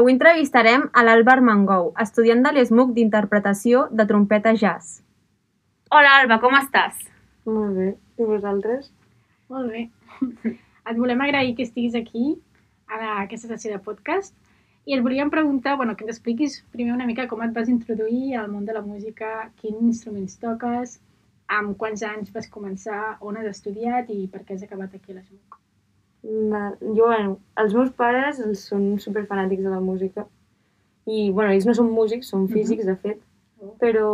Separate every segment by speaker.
Speaker 1: Avui entrevistarem a l'Alba Armengou, estudiant de l'ESMUC d'interpretació de trompeta jazz. Hola Alba, com estàs?
Speaker 2: Molt bé. I vosaltres?
Speaker 3: Molt bé. Et volem agrair que estiguis aquí a aquesta sessió de podcast i et volíem preguntar, bueno, que ens expliquis primer una mica com et vas introduir al món de la música, quins instruments toques, amb quants anys vas començar, on has estudiat i per què has acabat aquí a l'ESMUC.
Speaker 2: Jo, bueno, els meus pares els són superfanàtics de la música. I, bueno, ells no són músics, són físics, de fet.
Speaker 3: Oh.
Speaker 2: Però,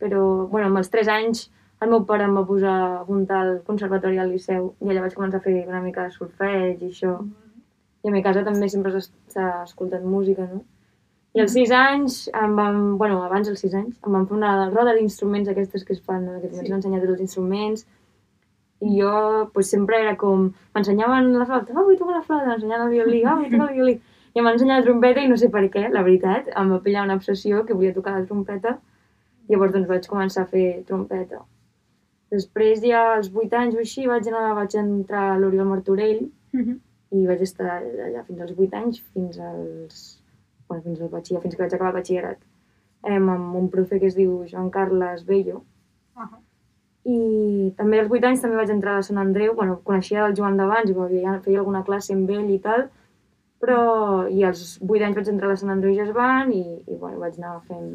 Speaker 2: però, bueno, amb els 3 anys el meu pare em va posar a apuntar al conservatori al Liceu i allà vaig començar a fer una mica de solfeig i això. I a mi casa també sempre s'ha escoltat música, no? I als 6 anys, em van, bueno, abans dels 6 anys, em van fer una roda d'instruments aquestes que es fan, no? que
Speaker 3: Sí.
Speaker 2: comencen a ensenyar tots els instruments. I jo pues, sempre era com... M'ensenyaven la flauta, ah, vull tocar la flauta, m'ensenyaven el violí, ah, vull tocar el violí. I em van ensenyar la trompeta i no sé per què, la veritat, em va pillar una obsessió que volia tocar la trompeta. Llavors doncs vaig començar a fer trompeta. Després ja als 8 anys o així vaig anar, vaig entrar a l'Oriol Martorell
Speaker 3: Mhm.
Speaker 2: i vaig estar allà fins als 8 anys, fins als... Bueno, fins al batxiller, fins que vaig acabar el batxillerat. Em, amb un profe que es diu Joan Carles Bello.
Speaker 3: Ahà.
Speaker 2: I també als 8 anys també vaig entrar a Sant Andreu, bueno, coneixia el Joan d'abans i feia, feia alguna classe amb ell i tal, però i als 8 anys vaig entrar a Sant Andreu Jazz Band i, i bueno, vaig anar fent,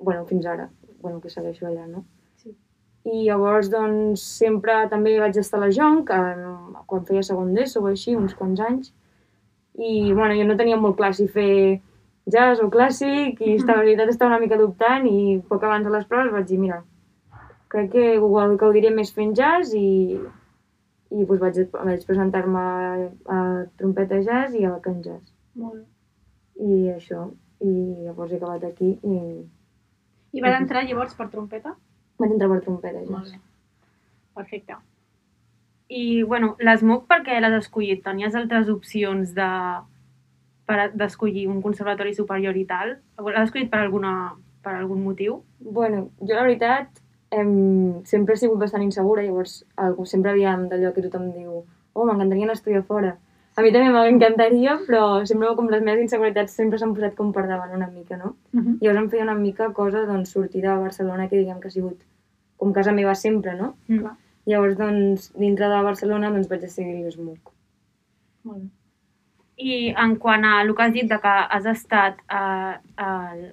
Speaker 2: bueno, fins ara, bueno, que segueixo allà, no?
Speaker 3: Sí.
Speaker 2: I llavors, doncs, sempre també vaig estar a la Jonc, quan feia segon d'ESO o així, uns quants anys. I, bueno, jo no tenia molt clar si fer jazz o clàssic i estava, la veritat estava una mica dubtant i poc abans de les proves vaig dir, mira, crec que ho, que ho diré més fent jazz i, i doncs vaig, vaig presentar-me a, a trompeta jazz i a Can Jazz.
Speaker 3: Molt bé.
Speaker 2: I això, i llavors he acabat aquí i
Speaker 3: I vas entrar llavors per trompeta?
Speaker 2: vaig entrar per trompeta
Speaker 3: Molt
Speaker 2: jazz.
Speaker 3: bé. Perfecte.
Speaker 1: I, bueno, l'ESMUC per què l'has escollit? Tenies altres opcions de per d'escollir un conservatori superior i tal? L'has escollit per, alguna, per algun motiu?
Speaker 2: Bueno, jo la veritat em, sempre he sigut bastant insegura, llavors algú, sempre havíem d'allò que tothom diu oh, m'encantaria anar a estudiar fora. A mi també m'encantaria, però sempre com les meves inseguretats sempre s'han posat com per davant una mica, no?
Speaker 3: Mhm.
Speaker 2: Llavors em feia una mica cosa, doncs, sortir de Barcelona, que diguem que ha sigut com casa meva sempre, no?
Speaker 3: Clar.
Speaker 2: Llavors, doncs, dintre de Barcelona, doncs vaig decidir l'ESMUC.
Speaker 3: Molt bé.
Speaker 1: I en quant a el que has dit de que has estat a, a,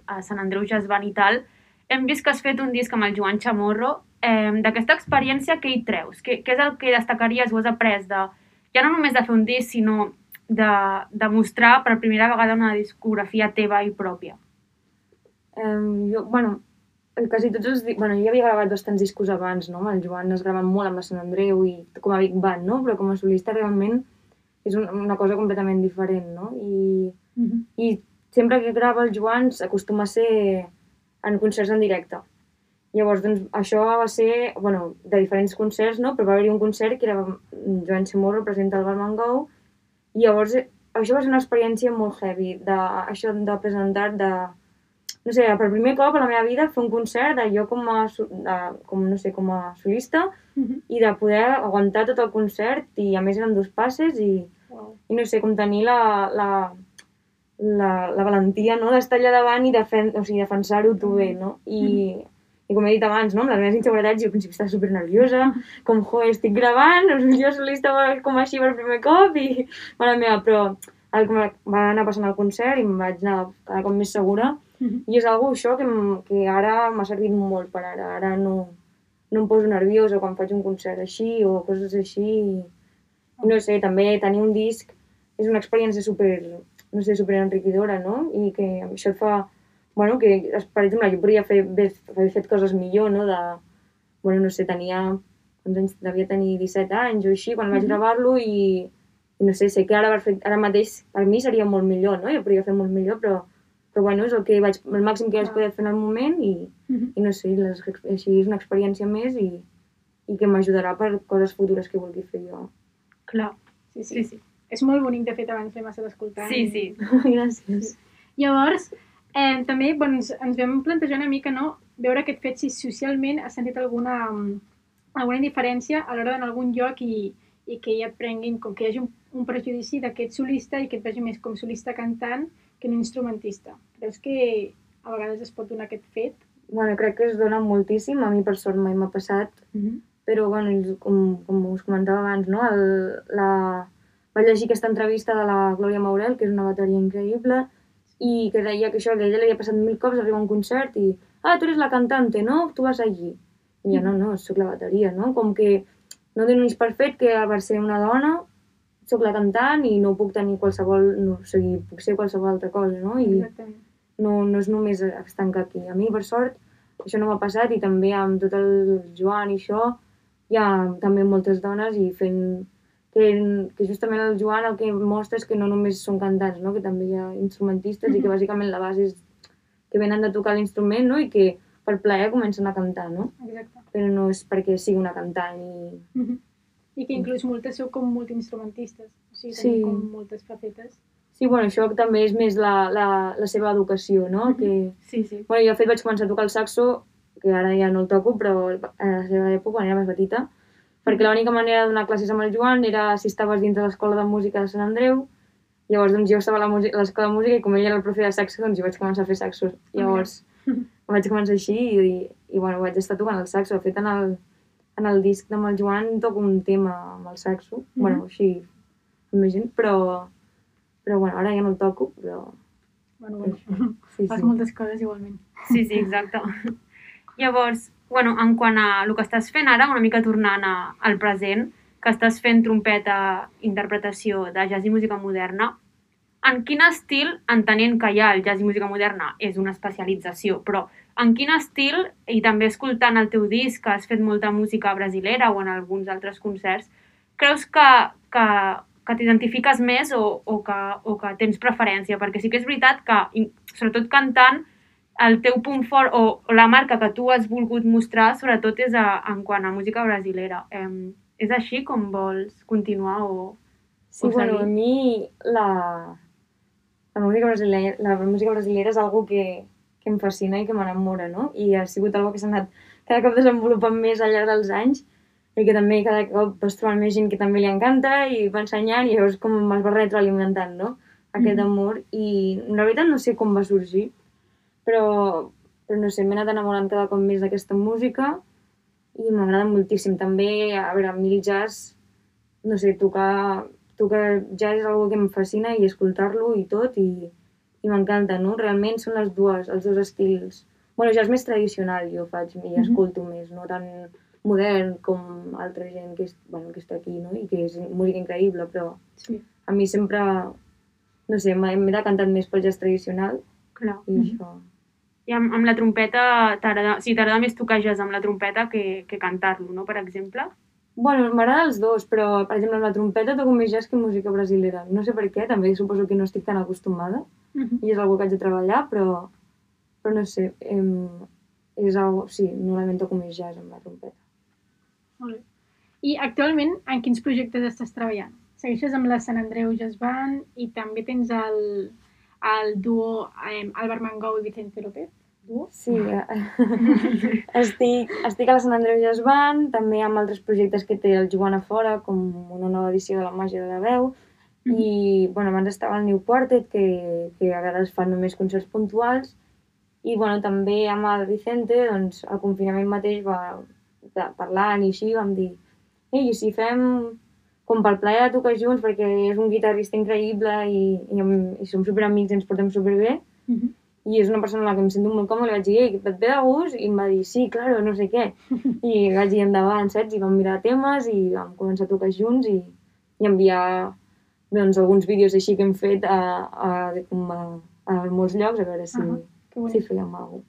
Speaker 1: a Sant Andreu Jazz Band i tal, hem vist que has fet un disc amb el Joan Chamorro. Eh, D'aquesta experiència, què hi treus? Què, què és el que destacaries o has après de, ja no només de fer un disc, sinó de, de mostrar per primera vegada una discografia teva i pròpia?
Speaker 2: Um, jo, bueno, quasi tots els... Bueno, jo ja havia gravat bastants discos abans, no? Amb el Joan es graven molt amb la Sant Andreu i com a Big Band, no? Però com a solista realment és un, una cosa completament diferent, no? I,
Speaker 3: Mhm.
Speaker 2: I sempre que grava el Joan s'acostuma a ser en concerts en directe. Llavors, doncs, això va ser, bueno, de diferents concerts, no? Però va haver-hi un concert que era Joan Chamorro presenta el Barmangou i llavors això va ser una experiència molt heavy, de, això de presentar, de, no sé, per primer cop a la meva vida fer un concert de jo com a, de, com, no sé, com a solista
Speaker 3: Mhm.
Speaker 2: i de poder aguantar tot el concert i a més eren dos passes i,
Speaker 3: Wow.
Speaker 2: i no sé, com tenir la, la, la, la valentia no? d'estar allà davant i defen o sigui, defensar-ho tu bé, no? I, i com he dit abans, no? amb les meves inseguretats, jo al principi estava super nerviosa, com, jo, estic gravant, jo solista com així per primer cop i, mare meva, però el me- va anar passant al concert i em vaig anar cada cop més segura
Speaker 3: Mhm.
Speaker 2: i és algo això que, que ara m'ha servit molt per ara, ara no, no em poso nerviosa quan faig un concert així o coses així i no sé, també tenir un disc és una experiència super, no sé, super enriquidora, no? I que això et fa, bueno, que, per exemple, jo podria fer, haver fet coses millor, no? De, bueno, no sé, tenia, quants anys, devia tenir 17 anys o així, quan vaig
Speaker 3: Mhm.
Speaker 2: gravar-lo i, i no sé, sé que ara, perfect, ara mateix per mi seria molt millor, no? Jo podria fer molt millor, però, però bueno, és el, que vaig, el màxim que vaig poder fer en el moment i,
Speaker 3: Mhm.
Speaker 2: i no sé, les, així és una experiència més i, i que m'ajudarà per coses futures que vulgui fer jo.
Speaker 1: Clar.
Speaker 3: Sí, sí,
Speaker 1: Sí, sí.
Speaker 3: És molt bonic, de fet, abans l'hem estat escoltant.
Speaker 1: Sí, sí.
Speaker 2: Gràcies.
Speaker 3: Llavors, eh, també bueno, ens, vam plantejar una mica no, veure aquest fet si socialment has sentit alguna, mm, alguna indiferència a l'hora d'anar a algun lloc i, i que ja et prenguin, com que hi hagi un, un prejudici d'aquest solista i que et vegi més com solista cantant que no instrumentista. Creus que a vegades es pot donar aquest fet?
Speaker 2: Bueno, crec que es dona moltíssim, a mi per sort mai m'ha passat, però bueno, com, com us comentava abans, no? El, la... Vaig llegir aquesta entrevista de la Glòria Maurel, que és una bateria increïble, i que deia que això, que ella li havia passat mil cops arribar a un concert i ah, tu eres la cantante, no? Tu vas allí. I jo, no, no, sóc la bateria, no? Com que no donis per fet que per ser una dona sóc la cantant i no puc tenir qualsevol, no, o sigui, puc ser qualsevol altra cosa, no? I
Speaker 3: Exactament.
Speaker 2: no, no és només estancar aquí. A mi, per sort, això no m'ha passat i també amb tot el Joan i això, hi ha també moltes dones i fent que, que justament el Joan el que mostra és que no només són cantants, no? que també hi ha instrumentistes i que bàsicament la base és que venen de tocar l'instrument no? i que per plaer comencen a cantar, no?
Speaker 3: Exacte.
Speaker 2: però no és perquè sigui una cantant i...
Speaker 3: Mhm. I que inclús moltes sou com multiinstrumentistes, o sigui,
Speaker 2: Sí.
Speaker 3: com moltes facetes.
Speaker 2: Sí, bueno, això també és més la, la, la seva educació, no?
Speaker 3: Mhm.
Speaker 2: que,
Speaker 1: Sí, sí.
Speaker 2: Bueno, jo de fet vaig començar a tocar el saxo, que ara ja no el toco, però a la seva època, quan era més petita, perquè l'única manera de donar classes amb el Joan era si estaves dins de l'escola de música de Sant Andreu, llavors doncs jo estava a l'escola de música i com ell era el profe de saxo, doncs jo vaig començar a fer saxo. Llavors vaig començar així i, i bueno, vaig estar tocant el saxo. De fet, en el, en el disc amb el Joan toco un tema amb el saxo, bueno, així, amb més gent, però, però bueno, ara ja no el toco, però
Speaker 3: Bueno, bueno,
Speaker 2: sí,
Speaker 3: fas
Speaker 2: sí.
Speaker 3: moltes coses igualment.
Speaker 1: Sí, sí, exacte. Llavors, bueno, en quant a el que estàs fent ara, una mica tornant a, al present, que estàs fent trompeta, interpretació de jazz i música moderna, en quin estil, entenent que ja el jazz i música moderna és una especialització, però en quin estil, i també escoltant el teu disc, que has fet molta música brasilera o en alguns altres concerts, creus que, que, que t'identifiques més o, o, que, o que tens preferència? Perquè sí que és veritat que, sobretot cantant, el teu punt fort o, o la marca que tu has volgut mostrar, sobretot és a, en quant a música brasilera. Eh, és així com vols continuar o...
Speaker 2: Sí,
Speaker 1: o
Speaker 2: bueno, a mi la, la, música brasilera, la música brasilera és algo que, que em fascina i que m'enamora, no? I ha sigut algo que s'ha anat cada cop desenvolupant més al llarg dels anys i que també cada cop vas trobant més gent que també li encanta i va ensenyant i llavors com es va retroalimentant, no? Aquest
Speaker 3: Mhm.
Speaker 2: amor i la veritat no sé com va sorgir, però, però no sé, m'he anat enamorant cada cop més d'aquesta música i m'agrada moltíssim. També, a veure, a mi el jazz, no sé, tocar, tocar jazz és algo que em fascina i escoltar-lo i tot i, i m'encanta, no? Realment són les dues, els dos estils. Bueno, jazz més tradicional jo faig i
Speaker 3: Mhm.
Speaker 2: escolto més, no tan modern com altra gent que, és, bueno, que està aquí, no? I que és música increïble, però
Speaker 3: Sí.
Speaker 2: a mi sempre, no sé, m'he decantat més pel jazz tradicional
Speaker 1: Clar.
Speaker 2: i
Speaker 3: Mhm.
Speaker 2: això.
Speaker 1: I amb, amb la trompeta, t'agrada sí, t'agrada més tocar jazz amb la trompeta que, que cantar-lo, no?, per exemple?
Speaker 2: Bueno, m'agrada els dos, però, per exemple, amb la trompeta toco més jazz que música brasilera. No sé per què, també suposo que no estic tan acostumada
Speaker 3: Mhm.
Speaker 2: i és algo que haig de treballar, però, però no sé, em, és algo, sí, normalment toco més jazz amb la trompeta.
Speaker 3: Molt bé. I actualment, en quins projectes estàs treballant? Segueixes amb la Sant Andreu Jazz Band i també tens el, el duo eh, Albert Mangou i Vicente López? Duo?
Speaker 2: Sí, eh, estic, estic a la Sant Andreu Jazz Band, també amb altres projectes que té el Joan a fora, com una nova edició de la màgia de la veu, i bueno, abans estava al New Quartet, que, que a vegades fan només concerts puntuals, i bueno, també amb el Vicente, doncs, al confinament mateix va parlant i així, vam dir ei, si fem com pel plaer de tocar junts, perquè és un guitarrista increïble i, i, i som superamics i ens portem superbé,
Speaker 3: Mhm.
Speaker 2: i és una persona amb la que em sento molt còmode, li vaig dir, ei, et ve de gust? I em va dir, sí, claro, no sé què. I vaig dir endavant, saps? I vam mirar temes i vam començar a tocar junts i, i enviar doncs, alguns vídeos així que hem fet a, a, com a, a molts llocs, a veure si, uh -huh. Si fèiem alguna cosa.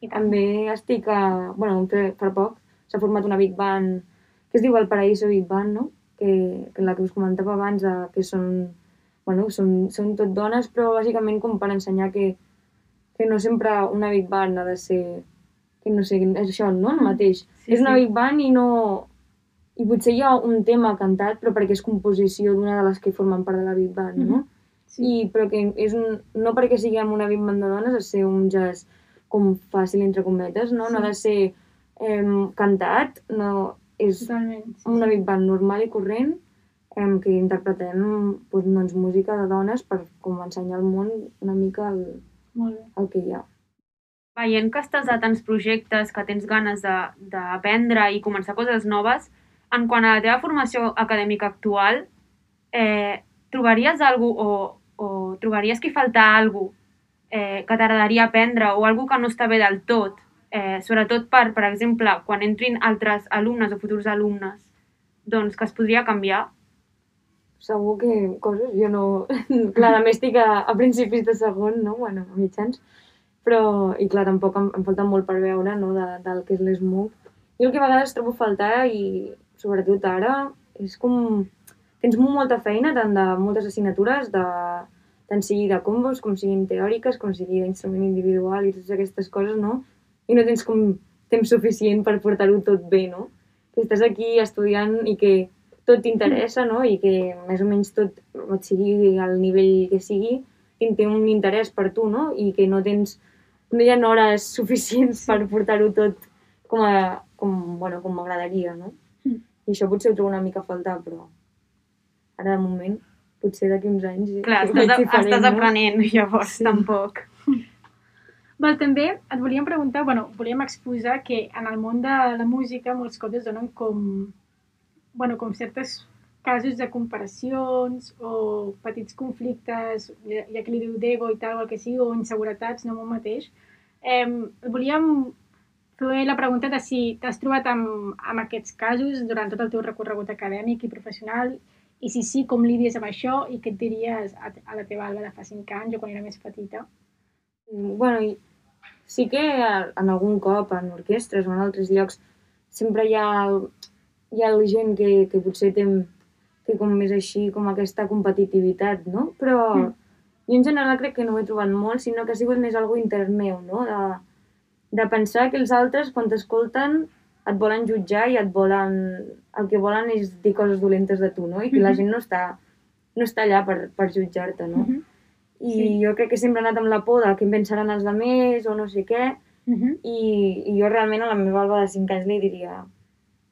Speaker 3: I.
Speaker 2: També estic a... Bueno, fa poc s'ha format una Big Band que es diu El Paraíso Big Band, no? Que, que la que us comentava abans, de, que són, bueno, són, són tot dones, però bàsicament com per ensenyar que, que no sempre una Big Band ha de ser... Que no sé, és això, no? El mateix.
Speaker 1: Sí,
Speaker 2: és una
Speaker 1: sí.
Speaker 2: Big Band i no... I potser hi ha un tema cantat, però perquè és composició d'una de les que formen part de la Big Band, no?
Speaker 3: Mhm. Sí.
Speaker 2: I, però que és un, no perquè siguem una big band de dones de ser un jazz com fàcil, entre cometes, no? No ha de ser eh, cantat, no, és
Speaker 3: Totalment. Sí,
Speaker 2: una big band normal i corrent em, que interpretem doncs, doncs, música de dones per com ensenyar al món una mica el,
Speaker 3: Molt bé.
Speaker 2: el que hi ha.
Speaker 1: Veient que estàs a tants projectes, que tens ganes de- d'aprendre i començar coses noves, en quant a la teva formació acadèmica actual, eh, trobaries algú o, o trobaries que hi falta algú eh, que t'agradaria aprendre o algú que no està bé del tot, eh, sobretot per, per exemple, quan entrin altres alumnes o futurs alumnes, doncs que es podria canviar?
Speaker 2: Segur que coses, jo no... clar, també estic a, a principis de segon, no? Bueno, a mitjans. Però, i clar, tampoc em, em falta molt per veure, no?, de, del que és l'ESMUC. Jo el que a vegades trobo faltar, i sobretot ara, és com... Tens molta feina, tant de moltes assignatures, de, tant sigui de combos, com siguin teòriques, com sigui d'instrument individual i totes aquestes coses, no? I no tens com temps suficient per portar-ho tot bé, no? Que estàs aquí estudiant i que tot t'interessa, no? I que més o menys tot, et sigui al nivell que sigui, té un interès per tu, no? I que no tens, no hi ha hores suficients per portar-ho tot com, a, com, bueno, com m'agradaria, no?
Speaker 3: Mm.
Speaker 2: I això potser ho trobo una mica a faltar, però ara de moment, potser d'aquí uns anys...
Speaker 1: Clar, estàs,
Speaker 2: veig diferent,
Speaker 1: estàs
Speaker 2: no?
Speaker 1: aprenent, llavors,
Speaker 2: Sí.
Speaker 1: tampoc.
Speaker 3: Val, també et volíem preguntar, bueno, volíem exposar que en el món de la música molts cops es donen com, bueno, com certes casos de comparacions o petits conflictes, ja, que li diu d'ego i tal, o el que sigui, o inseguretats, no un mateix. Eh, volíem fer la pregunta de si t'has trobat amb, amb aquests casos durant tot el teu recorregut acadèmic i professional i si sí, com lidies amb això i què et diries a, a la teva Alba de fa 5 anys o quan era més petita?
Speaker 2: Mm, Bueno, sí que en algun cop en orquestres o en altres llocs sempre hi ha, hi ha gent que, que potser té, té com més així, com aquesta competitivitat, no? Però
Speaker 3: Mm.
Speaker 2: jo en general crec que no ho he trobat molt, sinó que ha sigut més algo intern meu, no? De, de pensar que els altres, quan t'escolten, et volen jutjar i et volen... El que volen és dir coses dolentes de tu, no? I que la
Speaker 3: Mhm.
Speaker 2: gent no està, no està allà per, per jutjar-te, no?
Speaker 3: Mhm.
Speaker 2: I
Speaker 3: Sí.
Speaker 2: jo crec que sempre he anat amb la por de què en pensaran els altres o no sé què,
Speaker 3: Mhm.
Speaker 2: i, i jo realment a la meva alba de 5 anys li diria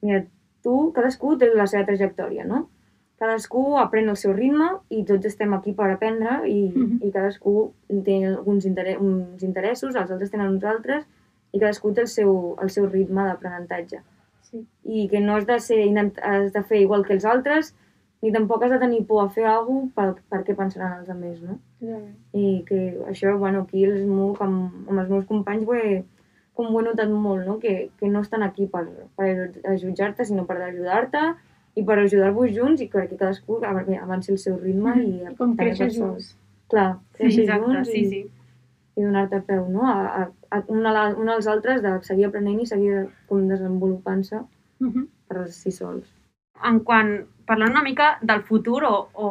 Speaker 2: mira, tu, cadascú té la seva trajectòria, no? Cadascú aprèn el seu ritme i tots estem aquí per aprendre i,
Speaker 3: Mhm.
Speaker 2: i cadascú té alguns interès, uns interessos, els altres tenen uns altres i cadascú té el seu, el seu ritme d'aprenentatge.
Speaker 3: Sí.
Speaker 2: I que no has de, ser, has de fer igual que els altres ni tampoc has de tenir por a fer alguna cosa per, per què pensaran els altres, no?
Speaker 3: Totalment.
Speaker 2: I que això, bueno, aquí els MOOC, amb, amb els meus companys, ho he, com ho he notat molt, no? Que, que no estan aquí per, per jutjar-te, sinó per ajudar-te i per ajudar-vos junts i perquè cadascú av- avanci el seu ritme i,
Speaker 3: I com créixer junts.
Speaker 2: Clar,
Speaker 1: Sí,
Speaker 2: créixer
Speaker 1: exacte,
Speaker 2: junts
Speaker 1: sí,
Speaker 2: i,
Speaker 1: sí.
Speaker 2: i donar-te peu, no? A, a, a un, a un als altres de seguir aprenent i seguir com desenvolupant-se
Speaker 3: Mhm.
Speaker 2: per si sols.
Speaker 1: en quan, parlant una mica del futur o, o,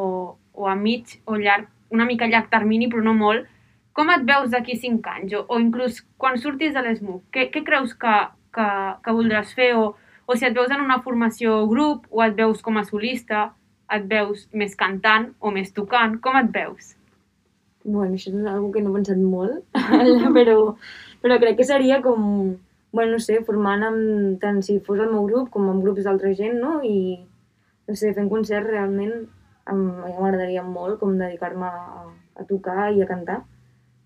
Speaker 1: o a mig o llarg, una mica llarg termini però no molt, com et veus d'aquí 5 anys o, o inclús quan surtis de l'ESMUC? Què, què creus que, que, que voldràs fer o, o si et veus en una formació grup o et veus com a solista, et veus més cantant o més tocant, com et veus?
Speaker 2: Bueno, això és una que no he pensat molt, però, però crec que seria com, bueno, no sé, formant amb, tant si fos el meu grup com amb grups d'altra gent, no? I, no sé, fent concerts realment m'agradaria molt com dedicar-me a, a tocar i a cantar.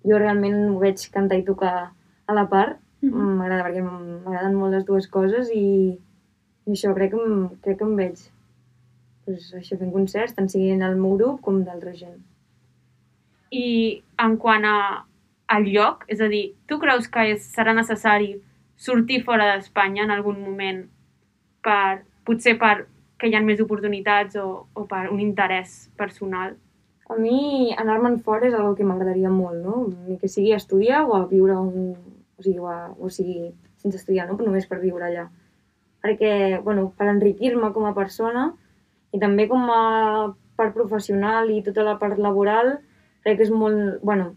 Speaker 2: Jo realment ho veig cantar i tocar a la part,
Speaker 3: Mhm.
Speaker 2: m'agrada perquè m'agraden molt les dues coses i, i això crec que, em, crec que em veig pues, això fent concerts, tant siguin el meu grup com d'altra gent.
Speaker 1: I en quant a, al lloc, és a dir, tu creus que és, serà necessari sortir fora d'Espanya en algun moment per, potser per que hi ha més oportunitats o, o per un interès personal?
Speaker 2: A mi anar-me'n fora és una que m'agradaria molt, no? Ni que sigui a estudiar o a viure un... O sigui, o, a, o sigui sense estudiar, no? Però només per viure allà. Perquè, bueno, per enriquir-me com a persona i també com a part professional i tota la part laboral, crec que és molt, bueno,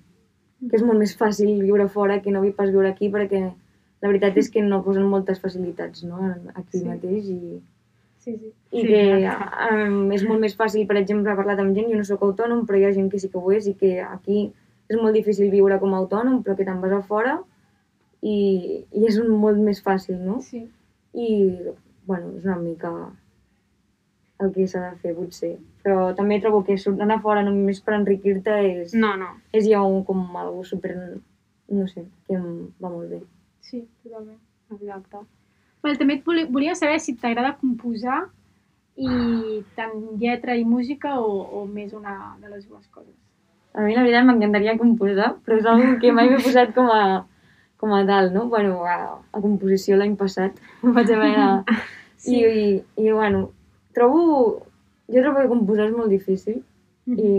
Speaker 2: que és molt més fàcil viure fora que no pas viure aquí perquè la veritat és que no posen moltes facilitats, no? Aquí
Speaker 3: sí.
Speaker 2: mateix i
Speaker 3: Sí, sí.
Speaker 2: i
Speaker 1: Sí,
Speaker 2: que um, és molt més fàcil, per exemple, parlar amb gent, jo no sóc autònom, però hi ha gent que sí que ho és i que aquí és molt difícil viure com a autònom, però que te'n vas a fora i, i és un molt més fàcil, no?
Speaker 3: sí.
Speaker 2: I, bueno, és una mica... el que s'ha de fer, potser. Però també trobo que anar fora només per enriquir-te és,
Speaker 1: No, no.
Speaker 2: és ja un, com algo super... no sé, que em va molt bé.
Speaker 3: Sí, totalment.
Speaker 1: Exacte.
Speaker 3: Well, també et voli- volia saber si t'agrada composar i tant lletra i música o, o més una de les dues coses.
Speaker 2: A mi la veritat m'encantaria composar, però és una que mai m'he posat com a, com a tal, no? Bueno, a, a composició l'any passat vaig haver de...
Speaker 3: Sí.
Speaker 2: I, i, I, bueno, trobo... Jo trobo que composar és molt difícil, i...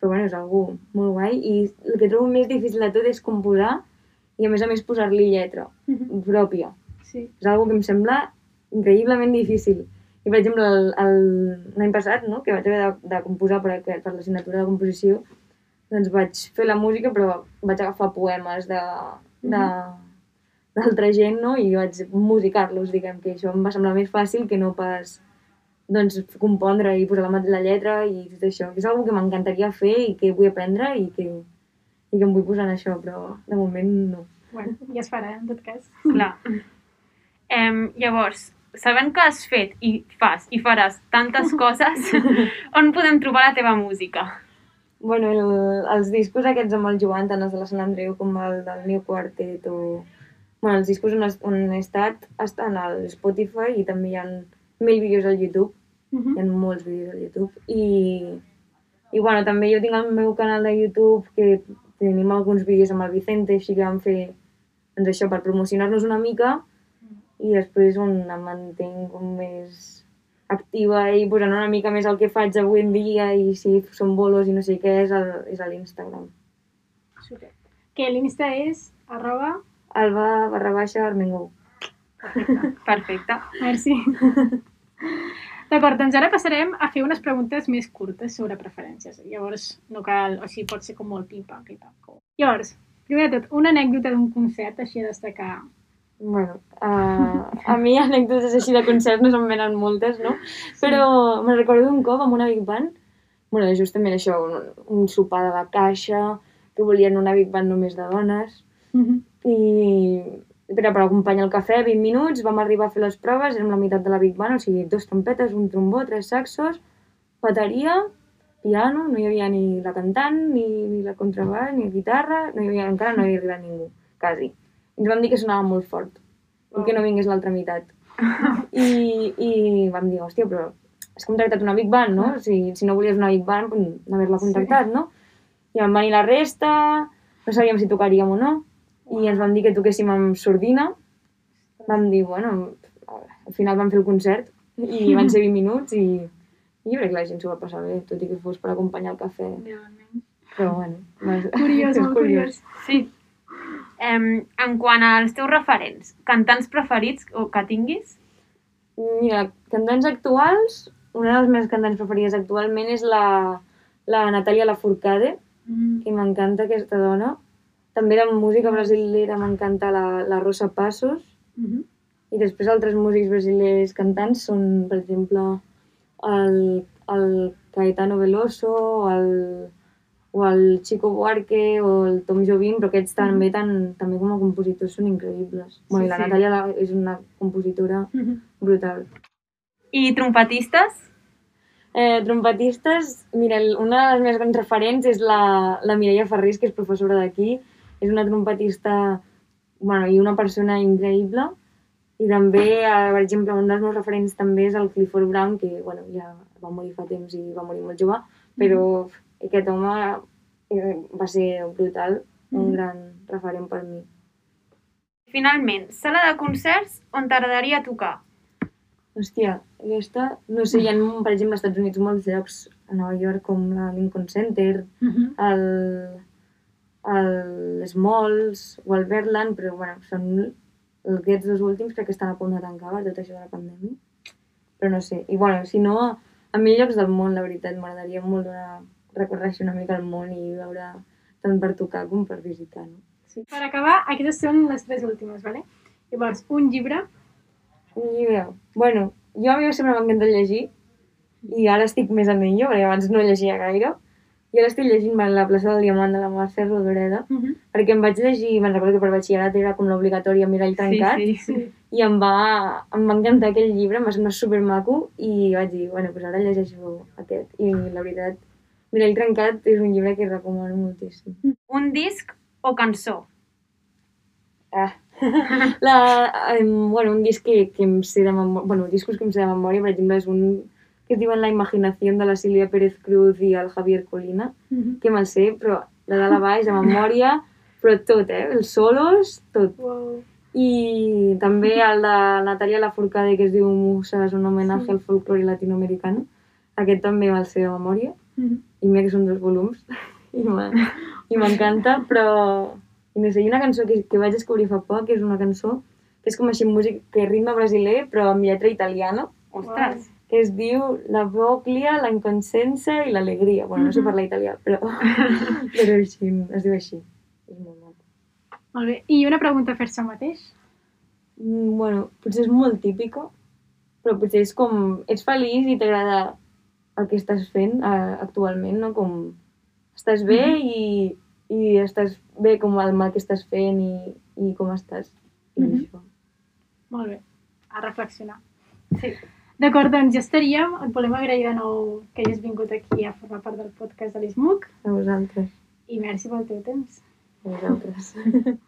Speaker 2: però bueno, és algú molt guai, i el que trobo més difícil de tot és composar i a més a més posar-li lletra
Speaker 3: Mhm.
Speaker 2: pròpia.
Speaker 3: Sí.
Speaker 2: És algo que em sembla increïblement difícil. I, per exemple, l'any passat, no?, que vaig haver de, de composar per, per l'assignatura de composició, doncs vaig fer la música, però vaig agafar poemes de, de, d'altra gent, no?, i vaig musicar-los, diguem, que això em va semblar més fàcil que no pas doncs, compondre i posar la, la lletra i tot això. Que és una que m'encantaria fer i que vull aprendre i que, i que em vull posar en això, però de moment no.
Speaker 3: Bueno, ja es farà, en tot cas.
Speaker 1: Clar. Em, llavors, sabent que has fet i fas i faràs tantes coses, on podem trobar la teva música?
Speaker 2: Bueno, el, els discos aquests amb el Joan, tant els de la Sant Andreu com el del New Quartet o... Bueno, els discos on, on he estat estan al Spotify i també hi ha mil vídeos al YouTube.
Speaker 3: Mhm.
Speaker 2: Hi ha molts vídeos al YouTube. I, i bueno, també jo tinc el meu canal de YouTube que tenim alguns vídeos amb el Vicente, així que vam fer doncs això per promocionar-nos una mica i després on em mantenc com més activa i posant una mica més el que faig avui en dia i si són bolos i no sé què és, el, és a l'Instagram.
Speaker 3: Super. Que l'Insta és arroba...
Speaker 2: Alba barra baixa Armengou.
Speaker 1: Perfecte.
Speaker 3: Merci. D'acord, doncs ara passarem a fer unes preguntes més curtes sobre preferències. Llavors, no cal... O sigui, pot ser com molt pim-pam, pim-pam. Llavors, primer de tot, una anècdota d'un concert així a destacar.
Speaker 2: Bueno, uh, a mi anècdotes així de concerts no se'n venen moltes, no? Però me'n recordo un cop amb una Big Band, bueno, justament això, un, un sopar de la caixa, que volien una Big Band només de dones,
Speaker 3: Mhm.
Speaker 2: i era per acompanyar el cafè, 20 minuts, vam arribar a fer les proves, érem la meitat de la Big Band, o sigui, dos trompetes, un trombó, tres saxos, bateria, piano, no hi havia ni la cantant, ni, ni la contrabaix, ni guitarra, no hi havia, encara no hi havia arribat ningú, quasi. I ens van dir que sonava molt fort, i que no vingués l'altra meitat. I, I vam dir, hòstia, però has contractat una Big Band, no? Si, si no volies una Big Band, no haver-la contractat, no? I van venir la resta, no sabíem si tocaríem o no, i ens van dir que toquéssim amb sordina. Vam dir, bueno, al final vam fer el concert i van ser 20 minuts i, i jo crec que la gent s'ho va passar bé, tot i que fos per acompanyar el cafè.
Speaker 3: Realment.
Speaker 2: Però bueno, va-
Speaker 3: Curiós,
Speaker 2: és
Speaker 3: molt curiós.
Speaker 1: Sí. Em, en quant als teus referents, cantants preferits o que tinguis?
Speaker 2: Mira, cantants actuals, una de les meves cantants preferides actualment és la, la Natàlia Lafourcade,
Speaker 3: Mm.
Speaker 2: que m'encanta aquesta dona. També de música brasilera m'encanta la, la Rosa Passos.
Speaker 3: Mhm.
Speaker 2: I després altres músics brasilers cantants són, per exemple, el, el Caetano Veloso, el, o el Chico Buarque, o el Tom Jobim, però aquests també, tant, també com a compositors són increïbles. bueno, i la
Speaker 1: sí.
Speaker 2: Natàlia és una compositora
Speaker 3: Mhm.
Speaker 2: brutal.
Speaker 1: I trompetistes?
Speaker 2: Eh, trompetistes, mira, una de les meves grans referents és la, la Mireia Ferrís, que és professora d'aquí. És una trompetista bueno, i una persona increïble. I també, eh, per exemple, un dels meus referents també és el Clifford Brown, que bueno, ja va morir fa temps i va morir molt jove, però aquest home va ser brutal, un
Speaker 3: Mhm.
Speaker 2: gran referent per mi.
Speaker 1: Finalment, sala de concerts on t'agradaria tocar?
Speaker 2: Hòstia, aquesta, no sé, hi ha, per exemple, als Estats Units molts llocs, a Nova York, com la Lincoln Center,
Speaker 3: Mhm.
Speaker 2: el, el Smalls o el Berland, però bueno, són aquests dos últims crec que estan a punt de tancar per tot això de la pandèmia. Però no sé. I bueno, si no, a mi llocs del món, la veritat, m'agradaria molt donar, recórrer una mica el món i veure tant per tocar com per visitar, no?
Speaker 3: Sí. Per acabar, aquestes són les tres últimes, ¿vale? Llavors, un llibre.
Speaker 2: Un llibre. Bueno, jo a mi sempre m'ha encantat llegir i ara estic més en ello, perquè abans no llegia gaire. Jo l'estic llegint a la plaça del Diamant de la Mercè Rodoreda,
Speaker 3: Uh -huh.
Speaker 2: perquè em vaig llegir, me'n recordo que per batxillerat era com l'obligatori a Mirall Trencat,
Speaker 1: Sí, sí.
Speaker 2: i em va, em va encantar aquell llibre, em va semblar supermaco, i vaig dir, bueno, doncs ara llegeixo aquest. I la veritat, Mirall Trencat és un llibre que recomano moltíssim.
Speaker 1: Un disc o cançó?
Speaker 2: Ah. La, um, bueno, un disc que, que em sé de memòria, bueno, discos que em sé de memòria, per exemple, és un que es diuen La imaginació de la Sílvia Pérez Cruz i el Javier Colina,
Speaker 3: Uh -huh.
Speaker 2: que me'l sé, però de dalt a baix, de memòria, però tot, eh? Els solos, tot.
Speaker 3: Wow.
Speaker 2: I també el de Natalia Lafourcade, que es diu Musas, un homenatge
Speaker 3: Sí.
Speaker 2: al folclore latinoamericano. Aquest també me'l sé de memòria,
Speaker 3: -huh.
Speaker 2: i mira que són dos volums, i m'encanta, però... I no sé, hi ha una cançó que, que vaig descobrir fa poc, que és una cançó que és com així música, que ritme brasiler, però amb lletra italiana,
Speaker 1: Ostres!
Speaker 2: que es diu la voglia, la inconsciència i l'alegria. Bueno, no sé parlar italià, però, però així, es diu així. És molt maco.
Speaker 3: Molt bé. I una pregunta a fer-se mateix?
Speaker 2: Mm, Bueno, potser és molt típico, però potser és com... Ets feliç i t'agrada el que estàs fent eh, actualment, no? Com estàs bé
Speaker 3: Mhm.
Speaker 2: i, i estàs bé com el que estàs fent i, i com estàs. I
Speaker 3: Mhm.
Speaker 2: això.
Speaker 3: Molt bé. A reflexionar.
Speaker 1: Sí.
Speaker 3: D'acord, doncs ja estaríem. Et volem agrair de nou que hagis vingut aquí a formar part del podcast de l'ISMUC
Speaker 2: A vosaltres.
Speaker 3: i merci pel teu temps.
Speaker 2: A vosaltres.